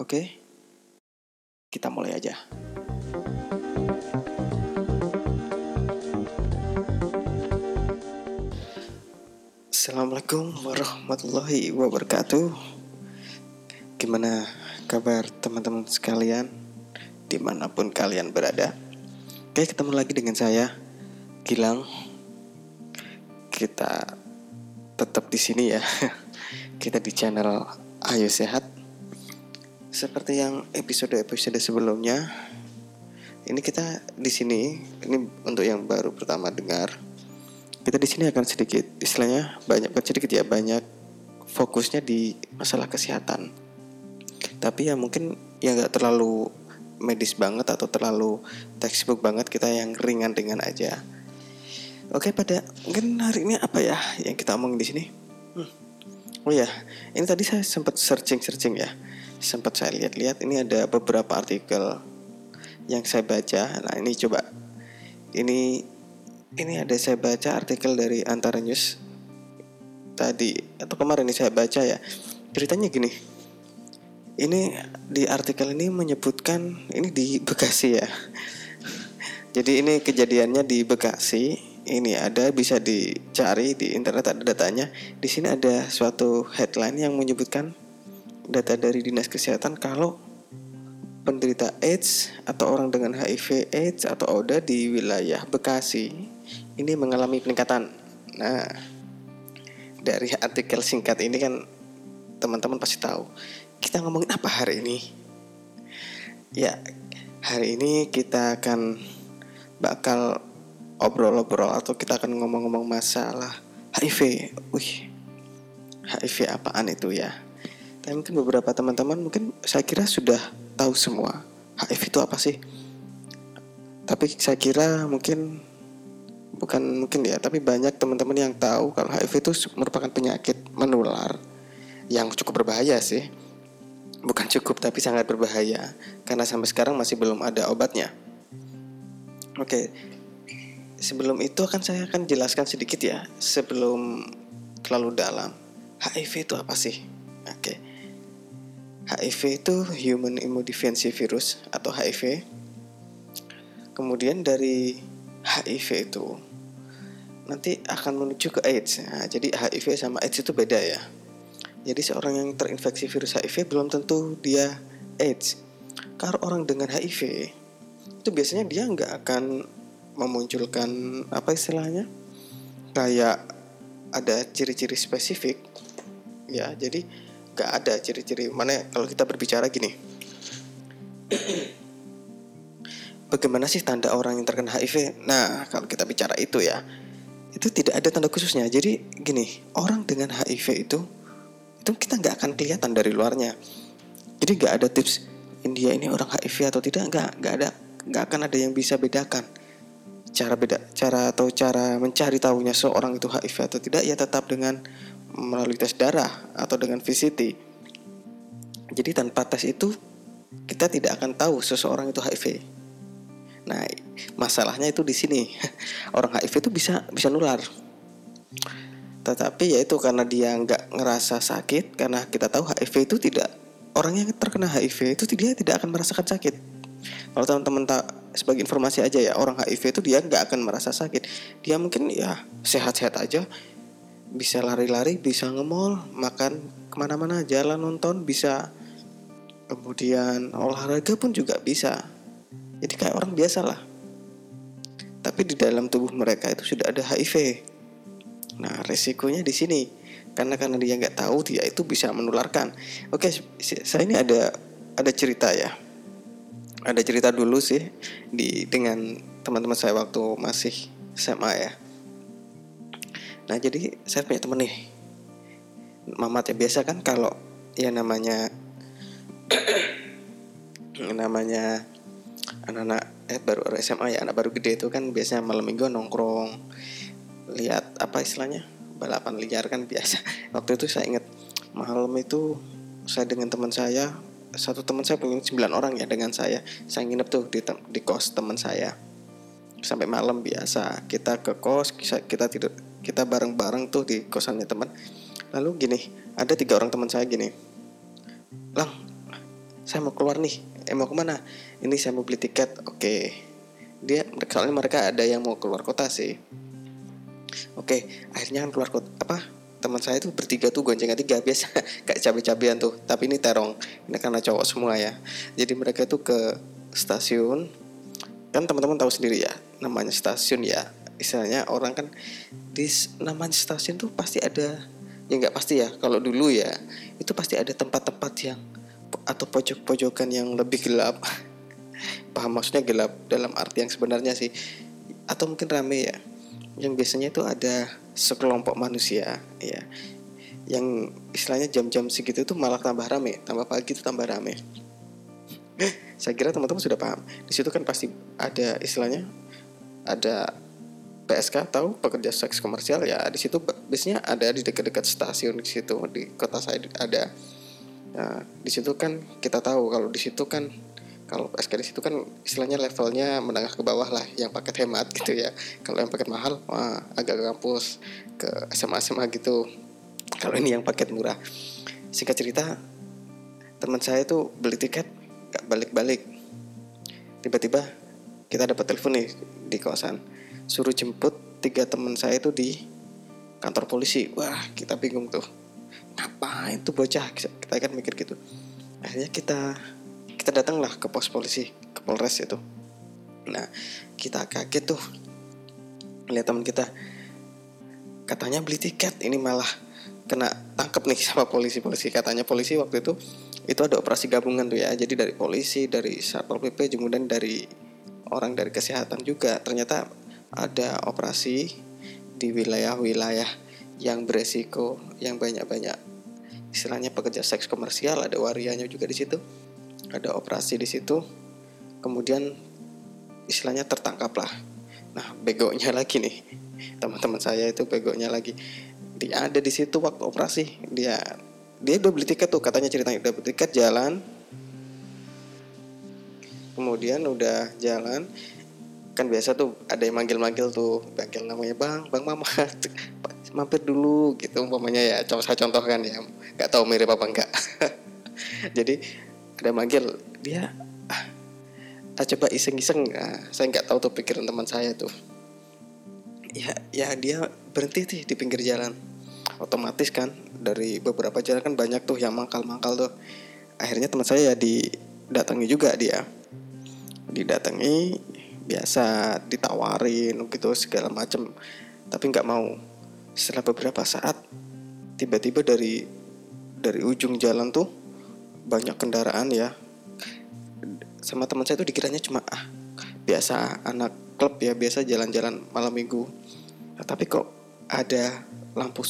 Oke, kita mulai aja. Assalamualaikum warahmatullahi wabarakatuh. Gimana kabar teman-teman sekalian, di mana pun kalian berada? Oke, ketemu lagi dengan saya, Gilang. Kita tetap di sini ya. Kita di channel Ayo Sehat. Seperti yang episode-episode sebelumnya, ini kita di sini ini untuk yang baru pertama dengar. Kita di sini akan sedikit istilahnya banyak bukan sedikit ya banyak fokusnya di masalah kesehatan. Tapi ya mungkin ya nggak terlalu medis banget atau terlalu textbook banget kita yang ringan-ringan aja. Oke pada mungkin hari ini apa ya yang kita omongin di sini? Hmm. Oh ya, ini tadi saya sempat searching-searching ya, sempat saya lihat-lihat ini ada beberapa artikel yang saya baca. Nah ini coba, ini ini ada saya baca artikel dari Antara News tadi atau kemarin ini saya baca ya. Ceritanya gini, ini di artikel ini menyebutkan ini di Bekasi ya. Jadi ini kejadiannya di Bekasi. Ini ada bisa dicari di internet ada datanya. Di sini ada suatu headline yang menyebutkan data dari Dinas Kesehatan kalau penderita AIDS atau orang dengan HIV AIDS atau ODA di wilayah Bekasi ini mengalami peningkatan. Nah, dari artikel singkat ini kan teman-teman pasti tahu kita ngomongin apa hari ini. Ya, hari ini kita akan bakal obrol-obrol atau kita akan ngomong-ngomong masalah HIV. Wih, HIV apaan itu ya? Tapi mungkin beberapa teman-teman mungkin saya kira sudah tahu semua HIV itu apa sih. Tapi saya kira mungkin bukan mungkin ya, tapi banyak teman-teman yang tahu kalau HIV itu merupakan penyakit menular yang cukup berbahaya sih. Bukan cukup tapi sangat berbahaya karena sampai sekarang masih belum ada obatnya. Oke, sebelum itu akan saya akan jelaskan sedikit ya sebelum terlalu dalam. HIV itu apa sih? Oke. HIV itu Human Immunodeficiency Virus atau HIV. Kemudian dari HIV itu nanti akan menuju ke AIDS. Nah, jadi HIV sama AIDS itu beda ya. Jadi seorang yang terinfeksi virus HIV belum tentu dia AIDS. Karena orang dengan HIV itu biasanya dia nggak akan memunculkan apa istilahnya kayak ada ciri-ciri spesifik ya jadi nggak ada ciri-ciri. Mana kalau kita berbicara gini. Bagaimana sih tanda orang yang terkena HIV nah kalau kita bicara itu ya itu tidak ada tanda khususnya. Jadi gini orang dengan HIV itu itu kita nggak akan kelihatan dari luarnya. Jadi nggak ada tips India ini orang HIV atau tidak? Nggak nggak ada. Nggak akan ada yang bisa bedakan. Cara beda cara atau cara mencari tahunya seorang itu HIV atau tidak ya tetap dengan melalui tes darah atau dengan VCT. Jadi tanpa tes itu kita tidak akan tahu seseorang itu HIV. Nah, masalahnya itu di sini. Orang HIV itu bisa bisa nular. Tetapi ya itu karena dia nggak ngerasa sakit karena kita tahu HIV itu tidak orang yang terkena HIV itu dia tidak akan merasakan sakit. Kalau teman-teman tak sebagai informasi aja ya orang HIV itu dia nggak akan merasa sakit. Dia mungkin ya sehat-sehat aja, bisa lari-lari, bisa ngemol, makan ke mana-mana, jalan nonton bisa, kemudian olahraga pun juga bisa. Jadi kayak orang biasa lah. Tapi di dalam tubuh mereka itu sudah ada HIV. Nah resikonya di sini karena karena dia nggak tahu dia itu bisa menularkan. Oke, saya ini ada ada cerita ya ada cerita dulu sih di dengan teman-teman saya waktu masih SMA ya. Nah jadi saya punya temen nih, mamat ya biasa kan kalau ya namanya namanya anak-anak eh baru SMA ya anak baru gede itu kan biasanya malam minggu nongkrong lihat apa istilahnya balapan liar kan biasa. Waktu itu saya ingat malam itu saya dengan teman saya satu teman saya punya sembilan orang ya dengan saya. Saya nginep tuh di di kos teman saya. Sampai malam biasa kita ke kos kita tidur kita bareng-bareng tuh di kosannya teman. Lalu gini ada tiga orang teman saya gini. Lang saya mau keluar nih. Eh mau ke mana? Ini saya mau beli tiket. Oke. Dia soalnya mereka ada yang mau keluar kota sih. Oke akhirnya kan keluar kota apa teman saya itu bertiga tuh goncengan tiga biasa kayak cabai-cabian tuh tapi ini terong. Ini karena cowok semua ya. Jadi mereka tuh ke stasiun. Kan teman-teman tahu sendiri ya namanya stasiun ya istilahnya orang kan di namanya stasiun tuh pasti ada ya nggak pasti ya kalau dulu ya itu pasti ada tempat-tempat yang atau pojok-pojokan yang lebih gelap. Paham maksudnya gelap dalam arti yang sebenarnya sih. Atau mungkin rame ya yang biasanya itu ada sekelompok manusia ya. Yang istilahnya jam-jam segitu itu malah tambah rame tambah pagi itu tambah rame. Saya kira teman-teman sudah paham. Di situ kan pasti ada istilahnya ada PSK tahu pekerja seks komersial ya di situ biasanya ada di dekat-dekat stasiun di situ di kota saya ada Nah, di situ kan kita tahu kalau di situ kan kalau PSK di situ kan istilahnya levelnya menengah ke bawah lah yang paket hemat gitu ya. Kalau yang paket mahal wah agak ke kampus ke SMA SMA gitu. Kalau ini yang paket murah. Singkat cerita teman saya tuh beli tiket balik-balik. Tiba-tiba kita dapat telepon nih di kawasan suruh jemput tiga teman saya itu di kantor polisi. Wah, kita bingung tuh. Ngapain tuh bocah? Kita kan mikir gitu. Akhirnya kita kita datanglah ke pos polisi ke polres itu. Nah kita kaget tuh. Lihat teman kita. Katanya beli tiket ini malah kena tangkap nih sama polisi. Polisi katanya polisi waktu itu itu ada operasi gabungan tuh ya. Jadi dari polisi dari satpol pp kemudian dari orang dari kesehatan juga. Ternyata ada operasi di wilayah-wilayah yang beresiko yang banyak-banyak. Istilahnya pekerja seks komersial ada warianya juga di situ. Ada operasi di situ. Kemudian istilahnya tertangkap lah. Nah begonya lagi nih. Teman-teman saya itu begonya lagi. Dia ada di situ waktu operasi. Dia dia udah beli tiket tuh katanya ceritanya. Udah beli tiket jalan. Kemudian udah jalan kan biasa tuh ada yang manggil-manggil tuh manggil namanya bang bang mama. Mampir dulu gitu umpamanya ya coba saya contohkan ya nggak tahu mirip apa enggak jadi ada manggil dia ah, ah coba iseng-iseng. Nah, saya nggak tahu tuh pikiran teman saya tuh. Ya ya dia berhenti sih di pinggir jalan. Otomatis kan dari beberapa jalan kan banyak tuh yang mangkal-mangkal tuh. Akhirnya teman saya ya didatangi juga dia. Didatangi biasa ditawarin gitu segala macam tapi nggak mau. Setelah beberapa saat tiba-tiba dari dari ujung jalan tuh banyak kendaraan ya. Sama teman saya tuh dikiranya cuma ah biasa anak klub ya biasa jalan-jalan malam minggu. Nah, tapi kok ada lampu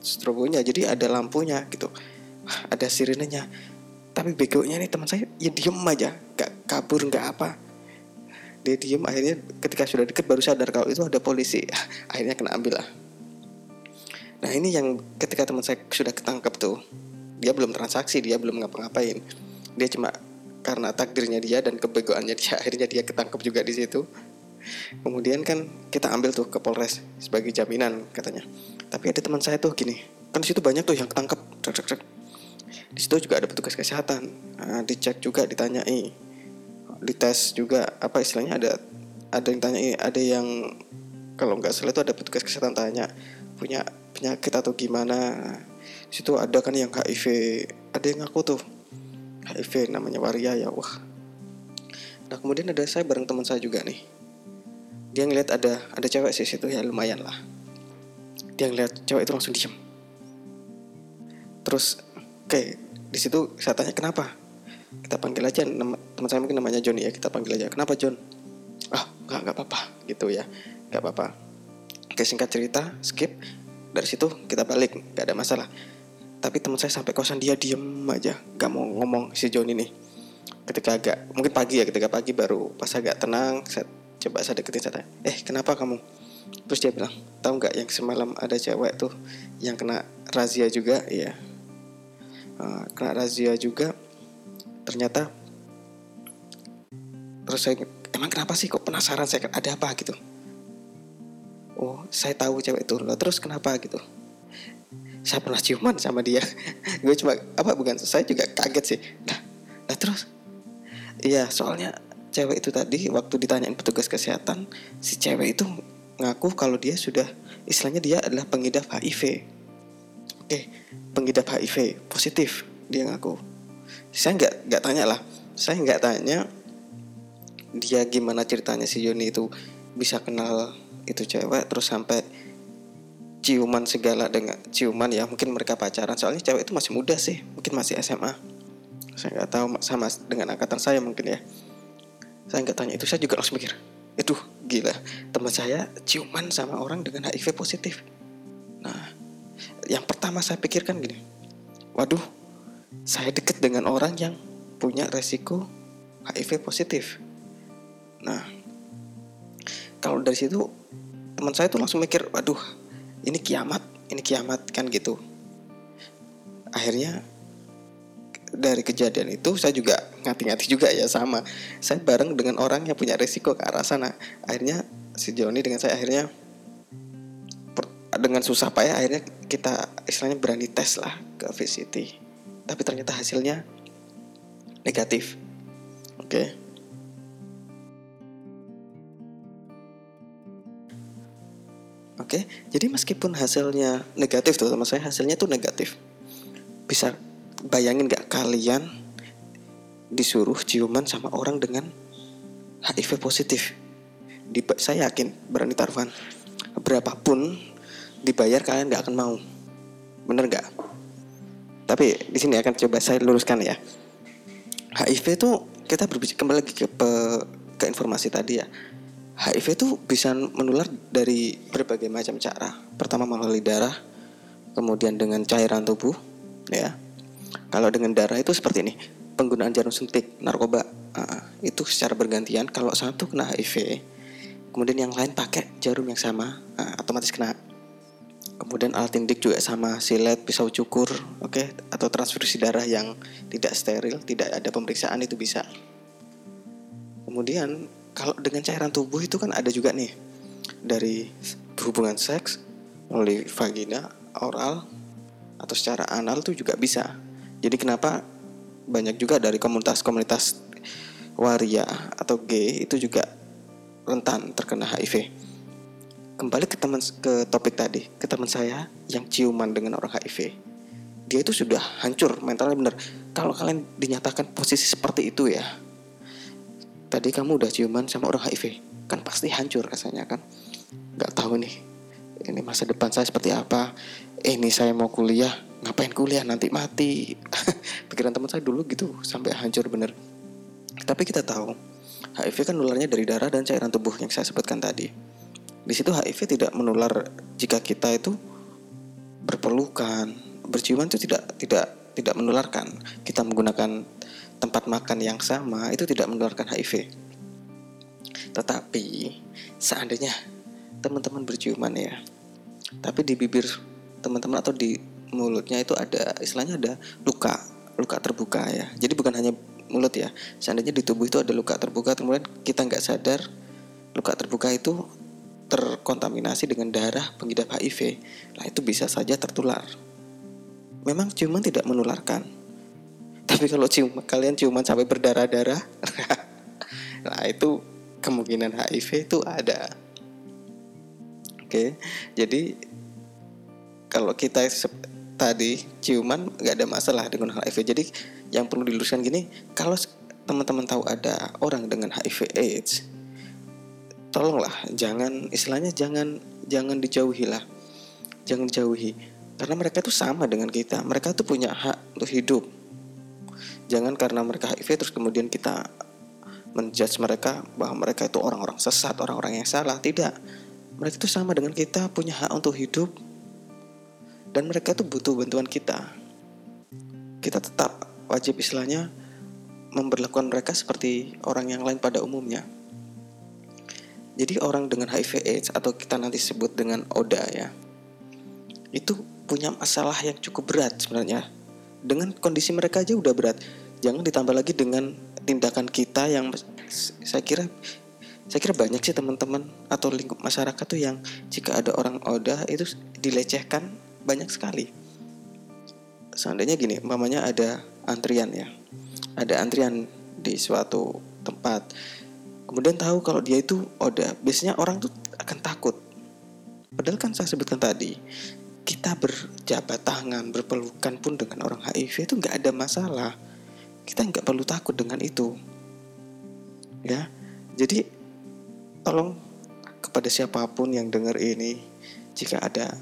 strobonya? Jadi ada lampunya gitu. Ada sirenenya. Tapi begonya nih teman saya ya diem aja. Gak kabur nggak apa dia diem akhirnya ketika sudah deket baru sadar kalau itu ada polisi. Akhirnya kena ambil lah. Nah ini yang ketika teman saya sudah ketangkep tuh Dia belum transaksi, dia belum ngapa-ngapain. Dia cuma karena takdirnya dia dan kebegoannya dia Akhirnya dia ketangkep juga di situ. Kemudian kan kita ambil tuh ke Polres sebagai jaminan katanya. Tapi ada teman saya tuh gini Kan situ banyak tuh yang ketangkep Di situ juga ada petugas kesehatan. Nah, Dicek juga, ditanyai Dites juga, apa istilahnya ada Ada yang tanyai, ada yang Kalau nggak salah itu ada petugas kesehatan tanya punya penyakit atau gimana? Situ ada kan yang HIV ada yang ngaku tuh HIV namanya waria ya wah. Nah kemudian ada saya bareng teman saya juga nih. Dia ngeliat ada ada cewek sih situ ya lumayan lah. Dia ngeliat cewek itu langsung diem. Terus oke di situ saya tanya kenapa kita panggil aja teman saya mungkin namanya John ya kita panggil aja. Kenapa John? Ah nggak nggak apa-apa gitu ya. Nggak apa-apa. Oke singkat cerita skip. Dari situ kita balik nggak ada masalah. Tapi teman saya sampai kosan dia diem aja. Nggak mau ngomong si John ini. Ketika agak mungkin pagi ya ketika pagi baru pas agak tenang saya coba saya deketin saya eh kenapa kamu? Terus dia bilang tahu nggak yang semalam ada cewek tuh yang kena razia juga? Ya kena razia juga ternyata terus saya emang kenapa sih kok penasaran? Saya ada apa? Gitu. Oh saya tahu cewek itu. Loh terus kenapa? Gitu. Saya pernah ciuman sama dia. Gue cuma apa bukan saya juga kaget sih. Nah Nah terus? Iya soalnya cewek itu tadi waktu ditanyain petugas kesehatan si cewek itu ngaku kalau dia sudah istilahnya dia adalah pengidap HIV. Oke, pengidap HIV positif dia ngaku. Saya nggak nggak tanya lah, saya nggak tanya dia gimana ceritanya si Yoni itu bisa kenal itu cewek terus sampai ciuman segala dengan ciuman ya mungkin mereka pacaran. Soalnya cewek itu masih muda sih mungkin masih SMA saya nggak tahu sama dengan angkatan saya mungkin ya. Saya nggak tanya itu saya juga langsung mikir itu gila teman saya ciuman sama orang dengan HIV positif. Nah yang pertama saya pikirkan gini waduh saya deket dengan orang yang punya resiko HIV positif. Nah kalau dari situ teman saya tuh langsung mikir waduh ini kiamat ini kiamat kan gitu. Akhirnya dari kejadian itu saya juga ngati-ngati juga ya sama. Saya bareng dengan orang yang punya resiko ke arah sana. Akhirnya si Joni dengan saya akhirnya dengan susah payah akhirnya kita istilahnya berani tes lah ke VCT tapi ternyata hasilnya negatif oke okay. Oke, okay? jadi meskipun hasilnya negatif tuh teman saya hasilnya tuh negatif. Bisa bayangin gak kalian disuruh ciuman sama orang dengan HIV positif di, saya yakin berani taruhan berapapun dibayar kalian gak akan mau bener gak tapi di sini akan coba saya luruskan ya HIV itu kita berbicara kembali lagi ke pe, ke informasi tadi ya HIV itu bisa menular dari berbagai macam cara pertama melalui darah kemudian dengan cairan tubuh ya kalau dengan darah itu seperti ini, penggunaan jarum suntik, narkoba, uh, itu secara bergantian. Kalau satu kena HIV, kemudian yang lain pakai jarum yang sama, uh, otomatis kena. Kemudian alat tindik juga sama, silet, pisau cukur, oke, okay? atau transfusi darah yang tidak steril, tidak ada pemeriksaan itu bisa. Kemudian kalau dengan cairan tubuh itu kan ada juga nih dari hubungan seks melalui vagina, oral, atau secara anal itu juga bisa jadi kenapa banyak juga dari komunitas-komunitas waria atau gay itu juga rentan terkena HIV. Kembali ke teman ke topik tadi, ke teman saya yang ciuman dengan orang HIV. Dia itu sudah hancur mentalnya bener. Kalau kalian dinyatakan posisi seperti itu ya, tadi kamu udah ciuman sama orang HIV, kan pasti hancur rasanya kan. Gak tahu nih, ini masa depan saya seperti apa. Ini saya mau kuliah, ngapain kuliah nanti mati pikiran teman saya dulu gitu sampai hancur bener tapi kita tahu HIV kan nularnya dari darah dan cairan tubuh yang saya sebutkan tadi di situ HIV tidak menular jika kita itu berpelukan berciuman itu tidak tidak tidak menularkan. Kita menggunakan tempat makan yang sama itu tidak menularkan HIV. Tetapi seandainya teman-teman berciuman ya tapi di bibir teman-teman atau di mulutnya itu ada istilahnya ada luka luka terbuka ya. Jadi bukan hanya mulut ya seandainya di tubuh itu ada luka terbuka kemudian kita nggak sadar luka terbuka itu terkontaminasi dengan darah pengidap HIV nah itu bisa saja tertular. Memang ciuman tidak menularkan. Tapi kalau cium kalian ciuman sampai berdarah-darah nah itu kemungkinan HIV itu ada. Oke jadi kalau kita tadi ciuman nggak ada masalah dengan HIV. Jadi yang perlu diluruskan gini, kalau teman-teman tahu ada orang dengan HIV AIDS, tolonglah jangan istilahnya jangan jangan dijauhi lah, jangan dijauhi karena mereka itu sama dengan kita. Mereka tuh punya hak untuk hidup. Jangan karena mereka HIV terus kemudian kita menjudge mereka bahwa mereka itu orang-orang sesat, orang-orang yang salah. Tidak. Mereka itu sama dengan kita, punya hak untuk hidup, dan mereka tuh butuh bantuan kita kita tetap wajib istilahnya memperlakukan mereka seperti orang yang lain pada umumnya jadi orang dengan HIV AIDS atau kita nanti sebut dengan ODA ya itu punya masalah yang cukup berat sebenarnya. Dengan kondisi mereka aja udah berat. Jangan ditambah lagi dengan tindakan kita yang saya kira saya kira banyak sih teman-teman atau lingkup masyarakat tuh yang jika ada orang ODA itu dilecehkan banyak sekali. Seandainya gini umpamanya ada antrian ya. Ada antrian di suatu tempat kemudian tahu kalau dia itu ODA. Biasanya orang tuh akan takut. Padahal kan saya sebutkan tadi kita berjabat tangan berpelukan pun dengan orang HIV itu nggak ada masalah. Kita nggak perlu takut dengan itu. Ya. Jadi tolong kepada siapa pun yang dengar ini jika ada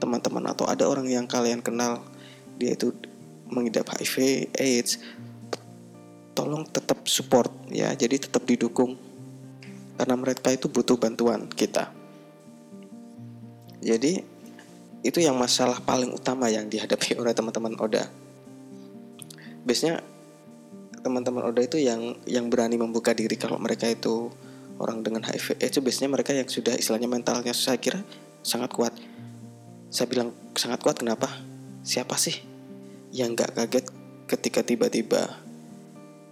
teman-teman atau ada orang yang kalian kenal dia itu mengidap HIV AIDS tolong tetap support ya. Jadi tetap didukung. Karena mereka itu butuh bantuan kita. Jadi itu yang masalah paling utama yang dihadapi oleh teman-teman Oda. Biasanya teman-teman Oda itu yang yang berani membuka diri kalau mereka itu orang dengan HIV. Itu biasanya mereka yang sudah istilahnya mentalnya saya kira sangat kuat. Saya bilang sangat kuat kenapa? Siapa sih yang nggak kaget ketika tiba-tiba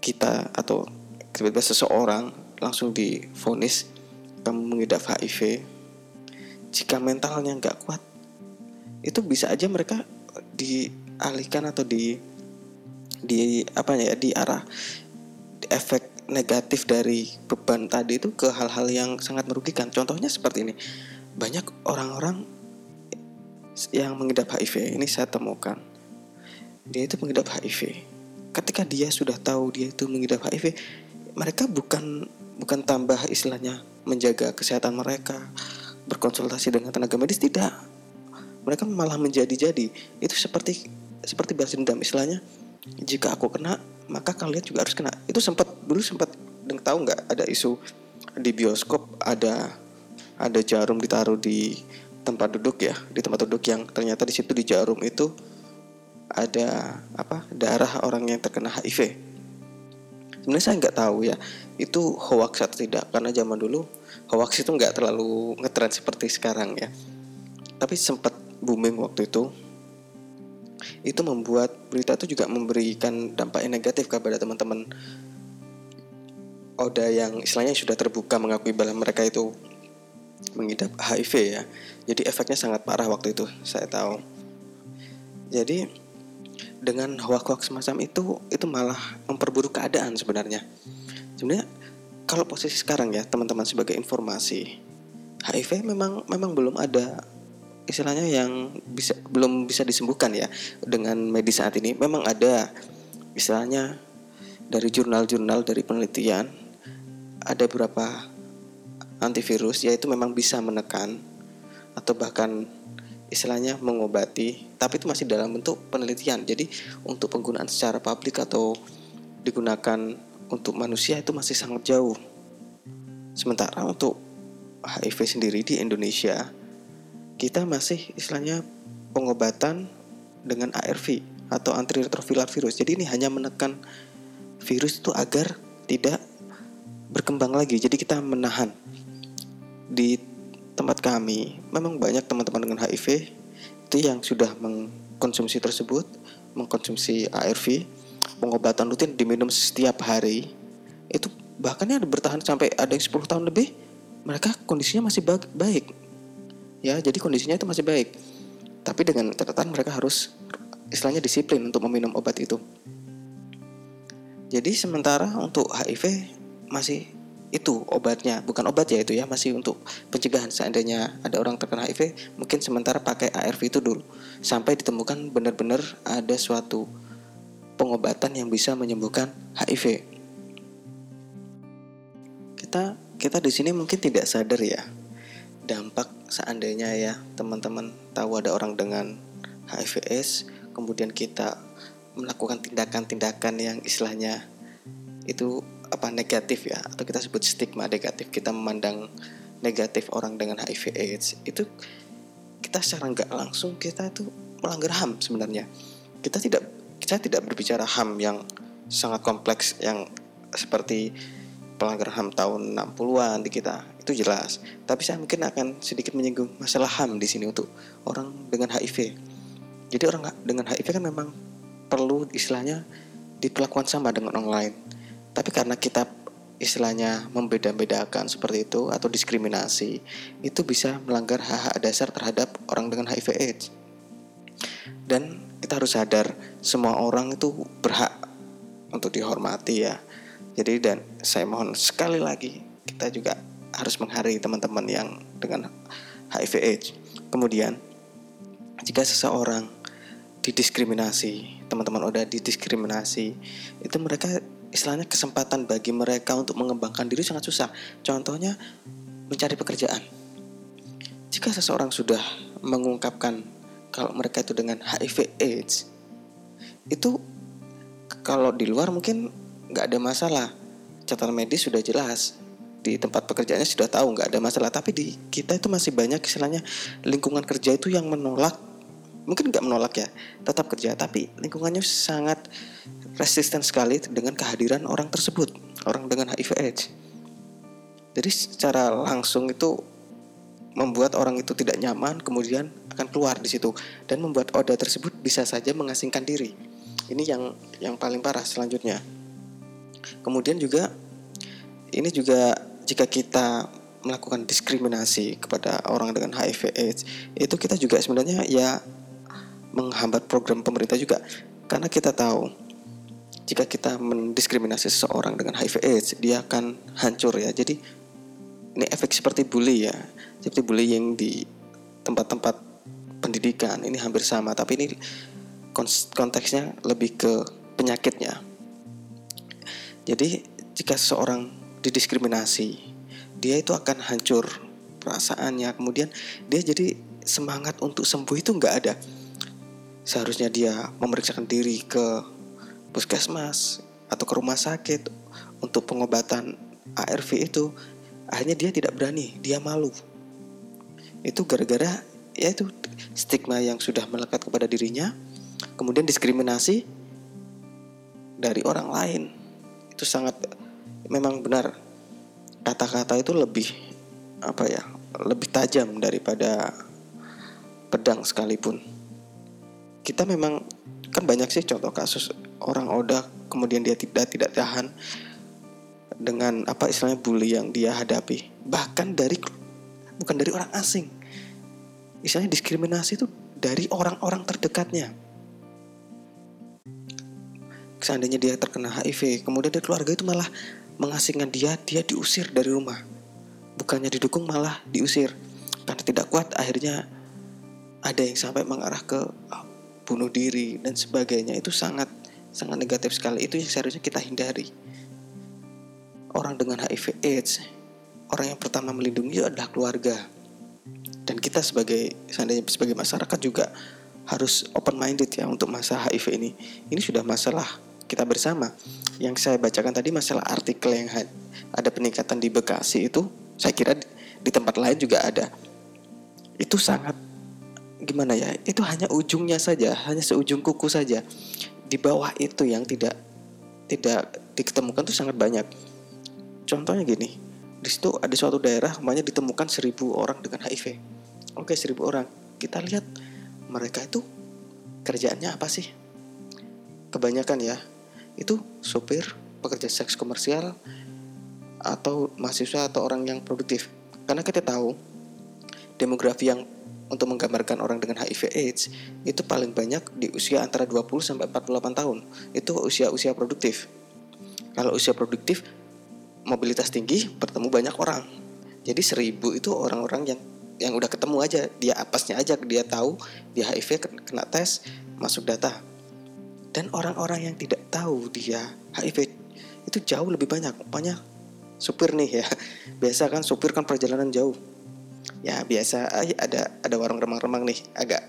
kita atau tiba-tiba seseorang langsung difonis kamu mengidap HIV jika mentalnya nggak kuat itu bisa aja mereka dialihkan atau di di apa ya di arah efek negatif dari beban tadi itu ke hal-hal yang sangat merugikan. Contohnya seperti ini banyak orang-orang yang mengidap HIV ini saya temukan. Dia itu mengidap HIV ketika dia sudah tahu dia itu mengidap HIV mereka bukan bukan tambah istilahnya menjaga kesehatan mereka berkonsultasi dengan tenaga medis tidak. Mereka malah menjadi-jadi. Itu seperti seperti balas dendam istilahnya. Jika aku kena maka kalian juga harus kena. Itu sempat dulu sempat tahu nggak ada isu di bioskop ada ada jarum ditaruh di tempat duduk ya di tempat duduk yang ternyata di situ di jarum itu ada apa darah orang yang terkena HIV. Sebenarnya saya nggak tahu ya itu hoax atau tidak karena zaman dulu hoax itu nggak terlalu ngetren seperti sekarang ya. Tapi sempat booming waktu itu. Itu membuat berita itu juga memberikan dampak yang negatif kepada teman-teman Oda yang istilahnya sudah terbuka mengakui bahwa mereka itu mengidap HIV ya. Jadi efeknya sangat parah waktu itu, saya tahu. Jadi dengan hoax-hoax semacam itu itu malah memperburuk keadaan sebenarnya. Sebenarnya kalau posisi sekarang ya teman-teman sebagai informasi HIV memang memang belum ada istilahnya yang bisa belum bisa disembuhkan ya dengan medis saat ini memang ada istilahnya dari jurnal-jurnal dari penelitian ada beberapa antivirus yaitu memang bisa menekan atau bahkan istilahnya mengobati tapi itu masih dalam bentuk penelitian. Jadi untuk penggunaan secara publik atau digunakan untuk manusia itu masih sangat jauh. Sementara untuk HIV sendiri di Indonesia kita masih istilahnya pengobatan dengan ARV atau antiretroviral virus. Jadi ini hanya menekan virus itu agar tidak berkembang lagi. Jadi kita menahan di tempat kami memang banyak teman-teman dengan HIV itu yang sudah mengkonsumsi tersebut mengkonsumsi ARV pengobatan rutin diminum setiap hari. Itu bahkan ada bertahan sampai ada yang 10 tahun lebih mereka kondisinya masih baik. Ya jadi kondisinya itu masih baik. Tapi dengan catatan mereka harus istilahnya disiplin untuk meminum obat itu. Jadi sementara untuk HIV masih itu obatnya. Bukan obat ya itu ya masih untuk pencegahan. Seandainya ada orang terkena HIV mungkin sementara pakai ARV itu dulu. Sampai ditemukan benar-benar ada suatu pengobatan yang bisa menyembuhkan HIV kita kita di sini mungkin tidak sadar ya dampak seandainya ya teman-teman tahu ada orang dengan HIV/AIDS kemudian kita melakukan tindakan-tindakan yang istilahnya itu apa negatif ya atau kita sebut stigma negatif kita memandang negatif orang dengan HIV AIDS itu kita secara nggak langsung kita itu melanggar HAM sebenarnya. Kita tidak kita tidak berbicara HAM yang sangat kompleks yang seperti pelanggar HAM tahun 60-an di kita itu jelas. Tapi saya mungkin akan sedikit menyinggung masalah HAM di sini untuk orang dengan HIV jadi orang dengan HIV kan memang perlu istilahnya diperlakukan sama dengan orang lain tapi karena kita istilahnya membeda-bedakan seperti itu atau diskriminasi, itu bisa melanggar hak-hak dasar terhadap orang dengan HIV AIDS. Dan kita harus sadar semua orang itu berhak untuk dihormati ya. Jadi dan saya mohon sekali lagi kita juga harus menghargai teman-teman yang dengan HIV AIDS. Kemudian jika seseorang didiskriminasi, teman-teman udah didiskriminasi, itu mereka istilahnya kesempatan bagi mereka untuk mengembangkan diri sangat susah. Contohnya mencari pekerjaan. Jika seseorang sudah mengungkapkan kalau mereka itu dengan HIV AIDS, itu kalau di luar mungkin nggak ada masalah catatan medis sudah jelas di tempat pekerjaannya sudah tahu nggak ada masalah tapi di kita itu masih banyak istilahnya lingkungan kerja itu yang menolak mungkin nggak menolak ya tetap kerja tapi lingkungannya sangat resisten sekali dengan kehadiran orang tersebut orang dengan HIV AIDS. Jadi secara langsung itu membuat orang itu tidak nyaman kemudian akan keluar di situ. Dan membuat oda tersebut bisa saja mengasingkan diri. Ini yang yang paling parah selanjutnya. Kemudian juga ini juga jika kita melakukan diskriminasi kepada orang dengan HIV AIDS itu kita juga sebenarnya ya menghambat program pemerintah juga. Karena kita tahu jika kita mendiskriminasi seseorang dengan HIV AIDS dia akan hancur ya. Jadi ini efek seperti bully ya. Seperti bullying di tempat-tempat pendidikan ini hampir sama. Tapi ini konteksnya lebih ke penyakitnya. Jadi jika seseorang didiskriminasi, dia itu akan hancur perasaannya. Kemudian dia jadi semangat untuk sembuh itu nggak ada. Seharusnya dia memeriksakan diri ke puskesmas atau ke rumah sakit untuk pengobatan ARV itu. Akhirnya dia tidak berani, dia malu. Itu gara-gara ya itu stigma yang sudah melekat kepada dirinya, kemudian diskriminasi dari orang lain itu sangat memang benar kata-kata itu lebih apa ya lebih tajam daripada pedang sekalipun kita memang kan banyak sih contoh kasus orang oda kemudian dia tidak tidak tahan dengan apa istilahnya bully yang dia hadapi. Bahkan dari bukan dari orang asing. Istilahnya diskriminasi itu dari orang-orang terdekatnya. Seandainya dia terkena HIV kemudian dia keluarga itu malah mengasingkan dia dia diusir dari rumah. Bukannya didukung malah diusir. Karena tidak kuat akhirnya ada yang sampai mengarah ke bunuh diri dan sebagainya itu sangat sangat negatif sekali itu yang seharusnya kita hindari orang dengan HIV AIDS orang yang pertama melindungi adalah keluarga dan kita sebagai seandainya sebagai masyarakat juga harus open minded ya untuk masalah HIV ini ini sudah masalah kita bersama. Yang saya bacakan tadi masalah artikel yang ada peningkatan di Bekasi itu, saya kira di tempat lain juga ada. Itu sangat gimana ya? Itu hanya ujungnya saja, hanya seujung kuku saja. Di bawah itu yang tidak tidak diketemukan itu sangat banyak. Contohnya gini, di situ ada suatu daerah namanya ditemukan seribu orang dengan HIV. Oke, seribu orang. Kita lihat mereka itu kerjaannya apa sih? Kebanyakan ya, itu sopir, pekerja seks komersial, atau mahasiswa atau orang yang produktif. Karena kita tahu demografi yang untuk menggambarkan orang dengan HIV AIDS itu paling banyak di usia antara 20 sampai 48 tahun. Itu usia-usia produktif. Kalau usia produktif mobilitas tinggi bertemu banyak orang. Jadi seribu itu orang-orang yang yang udah ketemu aja dia apesnya aja dia tahu dia HIV kena tes masuk data dan orang-orang yang tidak tahu dia HIV itu jauh lebih banyak. Banyak supir nih ya. Biasa kan supir kan perjalanan jauh. Ya biasa ada ada warung remang-remang nih agak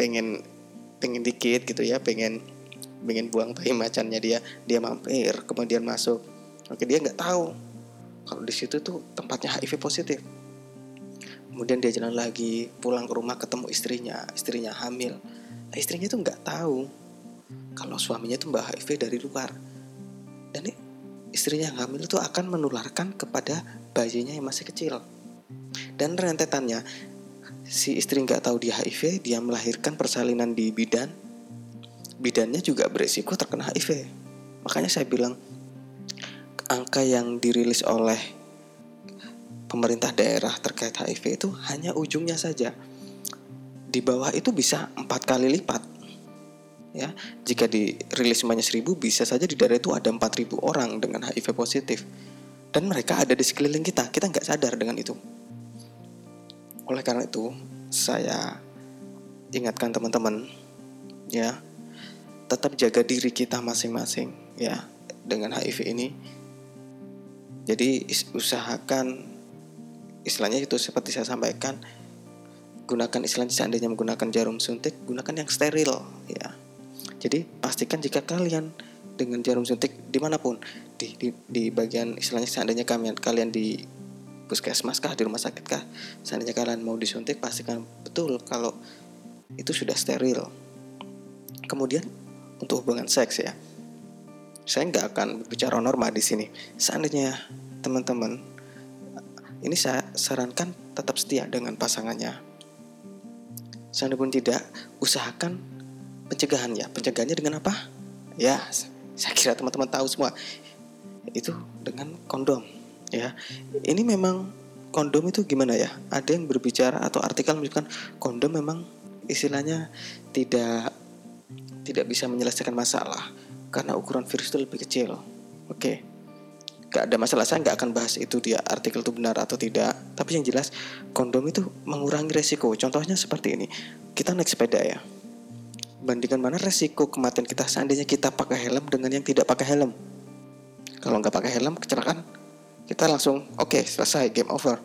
pengen pengen dikit gitu ya, pengen pengen buang tai macannya dia, dia mampir kemudian masuk. Oke, dia nggak tahu kalau di situ tuh tempatnya HIV positif. Kemudian dia jalan lagi, pulang ke rumah ketemu istrinya, istrinya hamil. Nah, istrinya tuh nggak tahu kalau suaminya itu mbak HIV dari luar dan istrinya yang hamil itu akan menularkan kepada bayinya yang masih kecil dan rentetannya si istri nggak tahu dia HIV dia melahirkan persalinan di bidan. Bidannya juga beresiko terkena HIV makanya saya bilang angka yang dirilis oleh pemerintah daerah terkait HIV itu hanya ujungnya saja. Di bawah itu bisa empat kali lipat. Ya jika dirilis semuanya seribu bisa saja di daerah itu ada 4000 orang dengan HIV positif. Dan mereka ada di sekeliling kita. Kita nggak sadar dengan itu oleh karena itu saya ingatkan teman-teman ya tetap jaga diri kita masing-masing ya dengan HIV ini. Jadi usahakan istilahnya itu seperti saya sampaikan gunakan istilahnya seandainya menggunakan jarum suntik gunakan yang steril ya. Jadi pastikan jika kalian dengan jarum suntik di mana pun di, di, di bagian istilahnya seandainya kalian kalian di puskesmas kah di rumah sakit kah seandainya kalian mau disuntik pastikan betul kalau itu sudah steril kemudian untuk hubungan seks ya saya nggak akan bicara norma di sini seandainya teman-teman ini saya sarankan tetap setia dengan pasangannya Seandainya pun tidak, usahakan pencegahan ya. Pencegahannya dengan apa? Ya, saya kira teman-teman tahu semua. Itu dengan kondom ya. Ini memang kondom itu gimana ya? Ada yang berbicara atau artikel menunjukkan kondom memang istilahnya tidak tidak bisa menyelesaikan masalah karena ukuran virus itu lebih kecil. Oke. Okay gak ada masalah saya nggak akan bahas itu dia artikel itu benar atau tidak tapi yang jelas kondom itu mengurangi resiko contohnya seperti ini kita naik sepeda ya bandingkan mana resiko kematian kita seandainya kita pakai helm dengan yang tidak pakai helm kalau nggak pakai helm kecelakaan kita langsung oke okay, selesai game over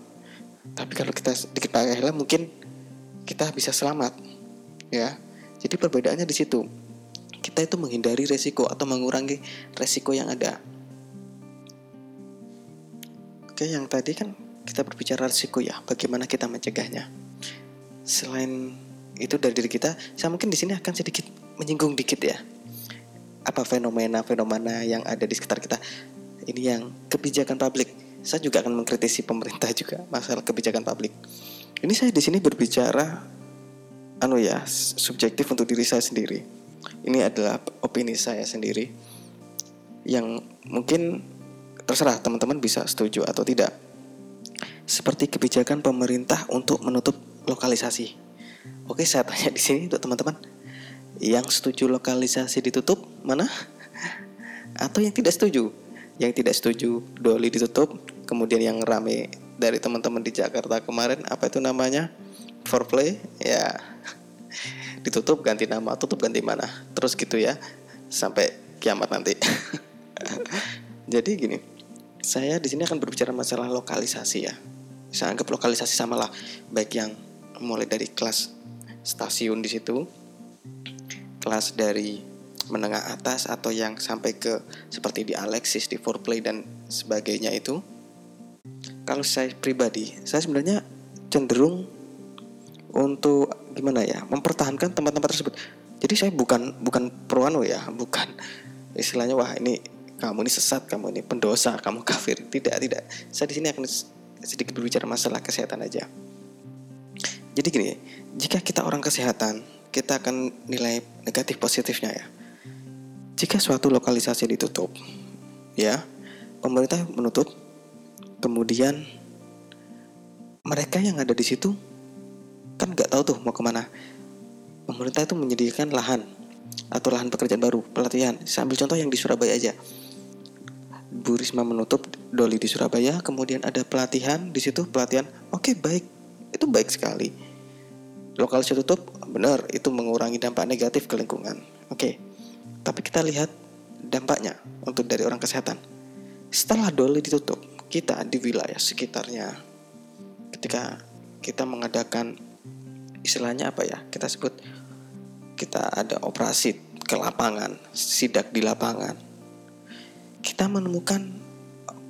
tapi kalau kita sedikit pakai helm mungkin kita bisa selamat ya jadi perbedaannya di situ kita itu menghindari resiko atau mengurangi resiko yang ada Oke, yang tadi kan kita berbicara risiko ya, bagaimana kita mencegahnya. Selain itu dari diri kita, saya mungkin di sini akan sedikit menyinggung dikit ya. Apa fenomena-fenomena yang ada di sekitar kita. Ini yang kebijakan publik. Saya juga akan mengkritisi pemerintah juga masalah kebijakan publik. Ini saya di sini berbicara anu ya, subjektif untuk diri saya sendiri. Ini adalah opini saya sendiri yang mungkin terserah teman-teman bisa setuju atau tidak. Seperti kebijakan pemerintah untuk menutup lokalisasi. Oke, saya tanya di sini untuk teman-teman. Yang setuju lokalisasi ditutup mana? Atau yang tidak setuju? Yang tidak setuju doli ditutup, kemudian yang rame dari teman-teman di Jakarta kemarin apa itu namanya? Foreplay ya ditutup ganti nama, tutup ganti mana. Terus gitu ya. Sampai kiamat nanti. Jadi gini, saya di sini akan berbicara masalah lokalisasi ya. Saya anggap lokalisasi sama lah, baik yang mulai dari kelas stasiun di situ, kelas dari menengah atas atau yang sampai ke seperti di Alexis, di Foreplay dan sebagainya itu. Kalau saya pribadi, saya sebenarnya cenderung untuk gimana ya, mempertahankan tempat-tempat tersebut. Jadi saya bukan bukan pro anu ya, bukan istilahnya wah ini kamu ini sesat, kamu ini pendosa, kamu kafir. Tidak, tidak. Saya di sini akan sedikit berbicara masalah kesehatan aja. Jadi gini, jika kita orang kesehatan, kita akan nilai negatif positifnya ya. Jika suatu lokalisasi ditutup, ya, pemerintah menutup, kemudian mereka yang ada di situ kan nggak tahu tuh mau ke mana. Pemerintah itu menyediakan lahan atau lahan pekerjaan baru, pelatihan. Saya ambil contoh yang di Surabaya aja. Bu Risma menutup Doli di Surabaya, kemudian ada pelatihan di situ pelatihan. Oke, okay, baik. Itu baik sekali. Lokalisasi tutup, benar, itu mengurangi dampak negatif ke lingkungan. Oke. Okay. Tapi kita lihat dampaknya untuk dari orang kesehatan. Setelah Doli ditutup, kita di wilayah sekitarnya ketika kita mengadakan istilahnya apa ya? Kita sebut kita ada operasi ke lapangan, sidak di lapangan kita menemukan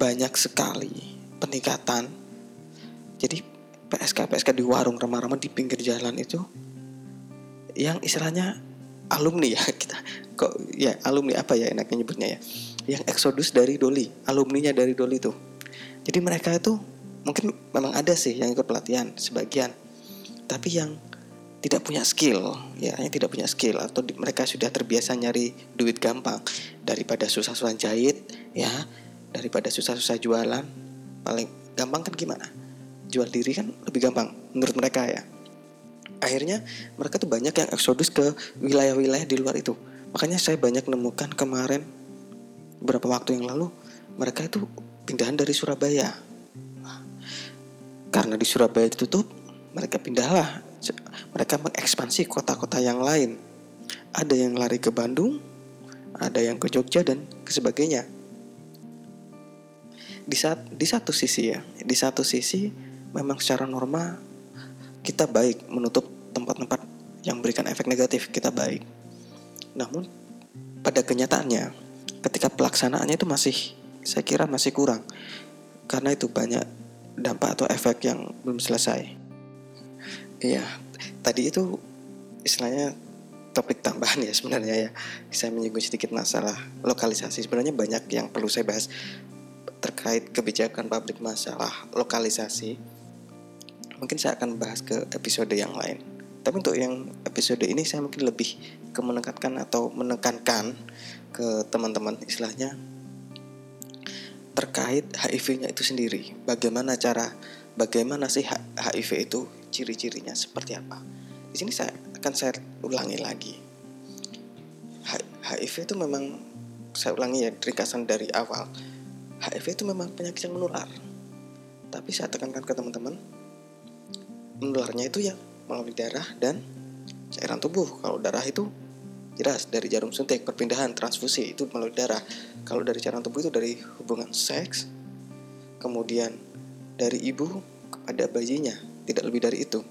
banyak sekali peningkatan. Jadi PSK PSK di warung remah-remah di pinggir jalan itu yang istilahnya alumni ya kita kok ya alumni apa ya enaknya nyebutnya ya? Yang eksodus dari Doli alumninya dari Doli itu jadi mereka itu mungkin memang ada sih yang ikut pelatihan sebagian tapi yang tidak punya skill ya yang tidak punya skill atau di, mereka sudah terbiasa nyari duit gampang daripada susah-susah jahit ya daripada susah-susah jualan paling gampang kan gimana? Jual diri kan lebih gampang menurut mereka ya akhirnya mereka tuh banyak yang eksodus ke wilayah-wilayah di luar itu. Makanya saya banyak nemukan kemarin beberapa waktu yang lalu mereka itu pindahan dari Surabaya. Karena di Surabaya ditutup mereka pindahlah. Mereka mengekspansi kota-kota yang lain. Ada yang lari ke Bandung ada yang ke Jogja dan sebagainya. Di saat di satu sisi ya di satu sisi memang secara norma kita baik menutup tempat-tempat yang memberikan efek negatif kita baik. Namun pada kenyataannya ketika pelaksanaannya itu masih saya kira masih kurang. Karena itu banyak dampak atau efek yang belum selesai. Iya tadi itu istilahnya topik tambahan ya sebenarnya ya. Saya menyinggung sedikit masalah lokalisasi. Sebenarnya banyak yang perlu saya bahas terkait kebijakan publik masalah lokalisasi mungkin saya akan bahas ke episode yang lain. Tapi untuk yang episode ini saya mungkin lebih ke menekankan atau menekankan ke teman-teman istilahnya terkait HIV-nya itu sendiri. Bagaimana cara bagaimana sih HIV itu ciri-cirinya seperti apa? Di sini saya akan saya ulangi lagi. HIV itu memang saya ulangi ya ringkasan dari awal. HIV itu memang penyakit yang menular. Tapi saya tekankan ke teman-teman menularnya itu ya melalui darah dan cairan tubuh kalau darah itu jelas dari jarum suntik perpindahan transfusi itu melalui darah kalau dari cairan tubuh itu dari hubungan seks kemudian dari ibu kepada bayinya tidak lebih dari itu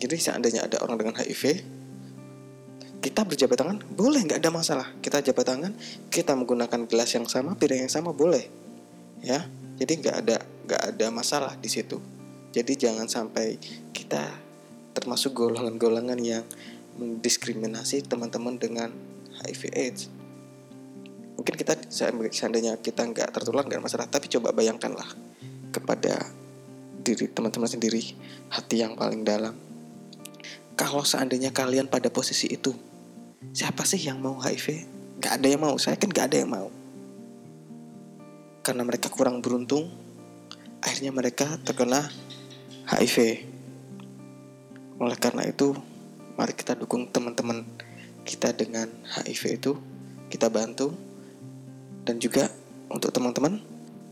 jadi seandainya ada orang dengan HIV, kita berjabat tangan boleh nggak ada masalah. Kita jabat tangan, kita menggunakan gelas yang sama, piring yang sama boleh, ya. Jadi nggak ada nggak ada masalah di situ. Jadi jangan sampai kita termasuk golongan-golongan yang mendiskriminasi teman-teman dengan HIV/AIDS. Mungkin kita seandainya kita nggak tertular nggak masalah, tapi coba bayangkanlah kepada diri teman-teman sendiri hati yang paling dalam kalau seandainya kalian pada posisi itu, siapa sih yang mau HIV? Gak ada yang mau, saya kan gak ada yang mau. Karena mereka kurang beruntung, akhirnya mereka terkena HIV. Oleh karena itu, mari kita dukung teman-teman kita dengan HIV itu, kita bantu. Dan juga untuk teman-teman,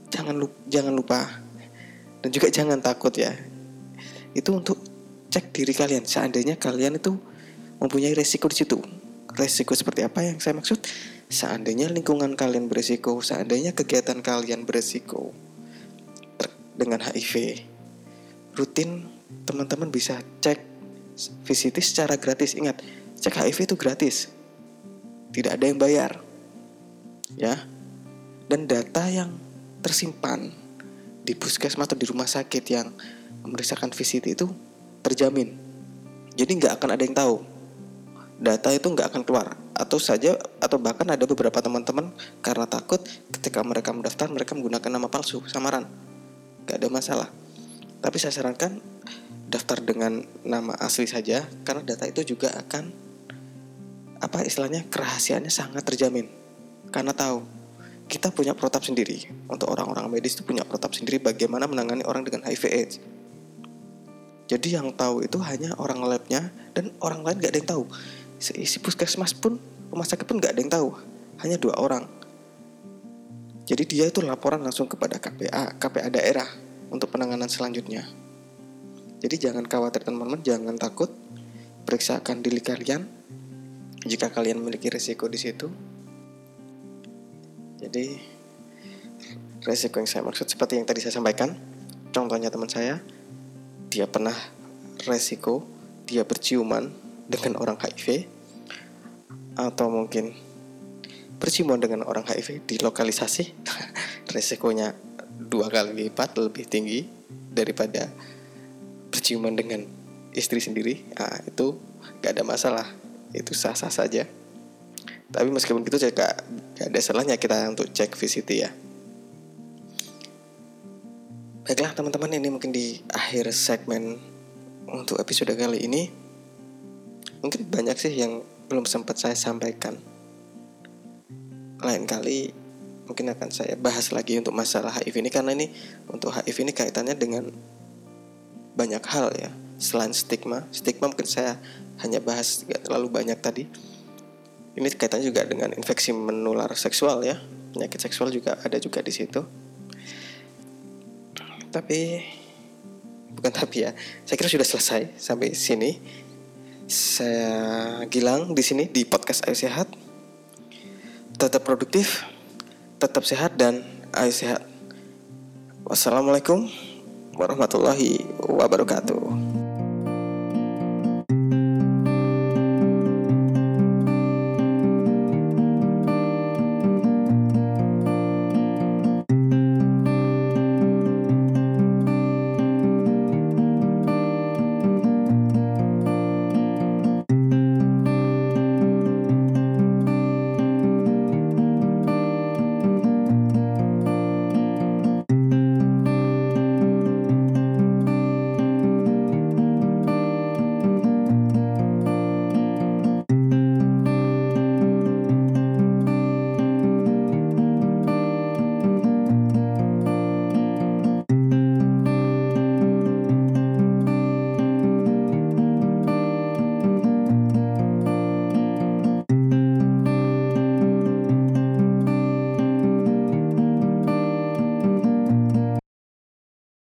jangan lupa, jangan lupa dan juga jangan takut ya. Itu untuk cek diri kalian seandainya kalian itu mempunyai resiko di situ resiko seperti apa yang saya maksud seandainya lingkungan kalian beresiko seandainya kegiatan kalian beresiko dengan HIV rutin teman-teman bisa cek VCT secara gratis. Ingat cek HIV itu gratis. Tidak ada yang bayar ya. Dan data yang tersimpan di puskesmas atau di rumah sakit yang memeriksakan VCT itu terjamin. Jadi nggak akan ada yang tahu. Data itu nggak akan keluar. Atau saja atau bahkan ada beberapa teman-teman karena takut ketika mereka mendaftar mereka menggunakan nama palsu samaran. Nggak ada masalah tapi saya sarankan daftar dengan nama asli saja karena data itu juga akan apa istilahnya kerahasiaannya sangat terjamin karena tahu kita punya protap sendiri untuk orang-orang medis itu punya protap sendiri bagaimana menangani orang dengan HIV/AIDS jadi yang tahu itu hanya orang labnya dan orang lain gak ada yang tahu. Seisi puskesmas pun, rumah sakit pun gak ada yang tahu. Hanya dua orang. Jadi dia itu laporan langsung kepada KPA, KPA daerah untuk penanganan selanjutnya. Jadi jangan khawatir teman-teman, jangan takut. Periksakan diri kalian jika kalian memiliki resiko di situ. Jadi resiko yang saya maksud seperti yang tadi saya sampaikan. Contohnya teman saya, dia pernah resiko dia berciuman dengan orang HIV atau mungkin berciuman dengan orang HIV di lokalisasi resikonya dua kali lipat lebih tinggi daripada berciuman dengan istri sendiri nah, itu gak ada masalah. Itu sah-sah saja. Tapi meskipun gitu gak, gak ada salahnya kita untuk cek VCT ya. Baiklah teman-teman ini mungkin di akhir segmen untuk episode kali ini. Mungkin banyak sih yang belum sempat saya sampaikan. Lain kali mungkin akan saya bahas lagi untuk masalah HIV ini Karena ini untuk HIV ini kaitannya dengan banyak hal ya Selain stigma Stigma mungkin saya hanya bahas gak terlalu banyak tadi Ini kaitannya juga dengan infeksi menular seksual ya. Penyakit seksual juga ada juga di situ. Tapi bukan tapi ya. Saya kira sudah selesai sampai sini. Saya Gilang di sini di podcast Ayo Sehat. Tetap produktif, tetap sehat dan ayo sehat. Wassalamualaikum warahmatullahi wabarakatuh.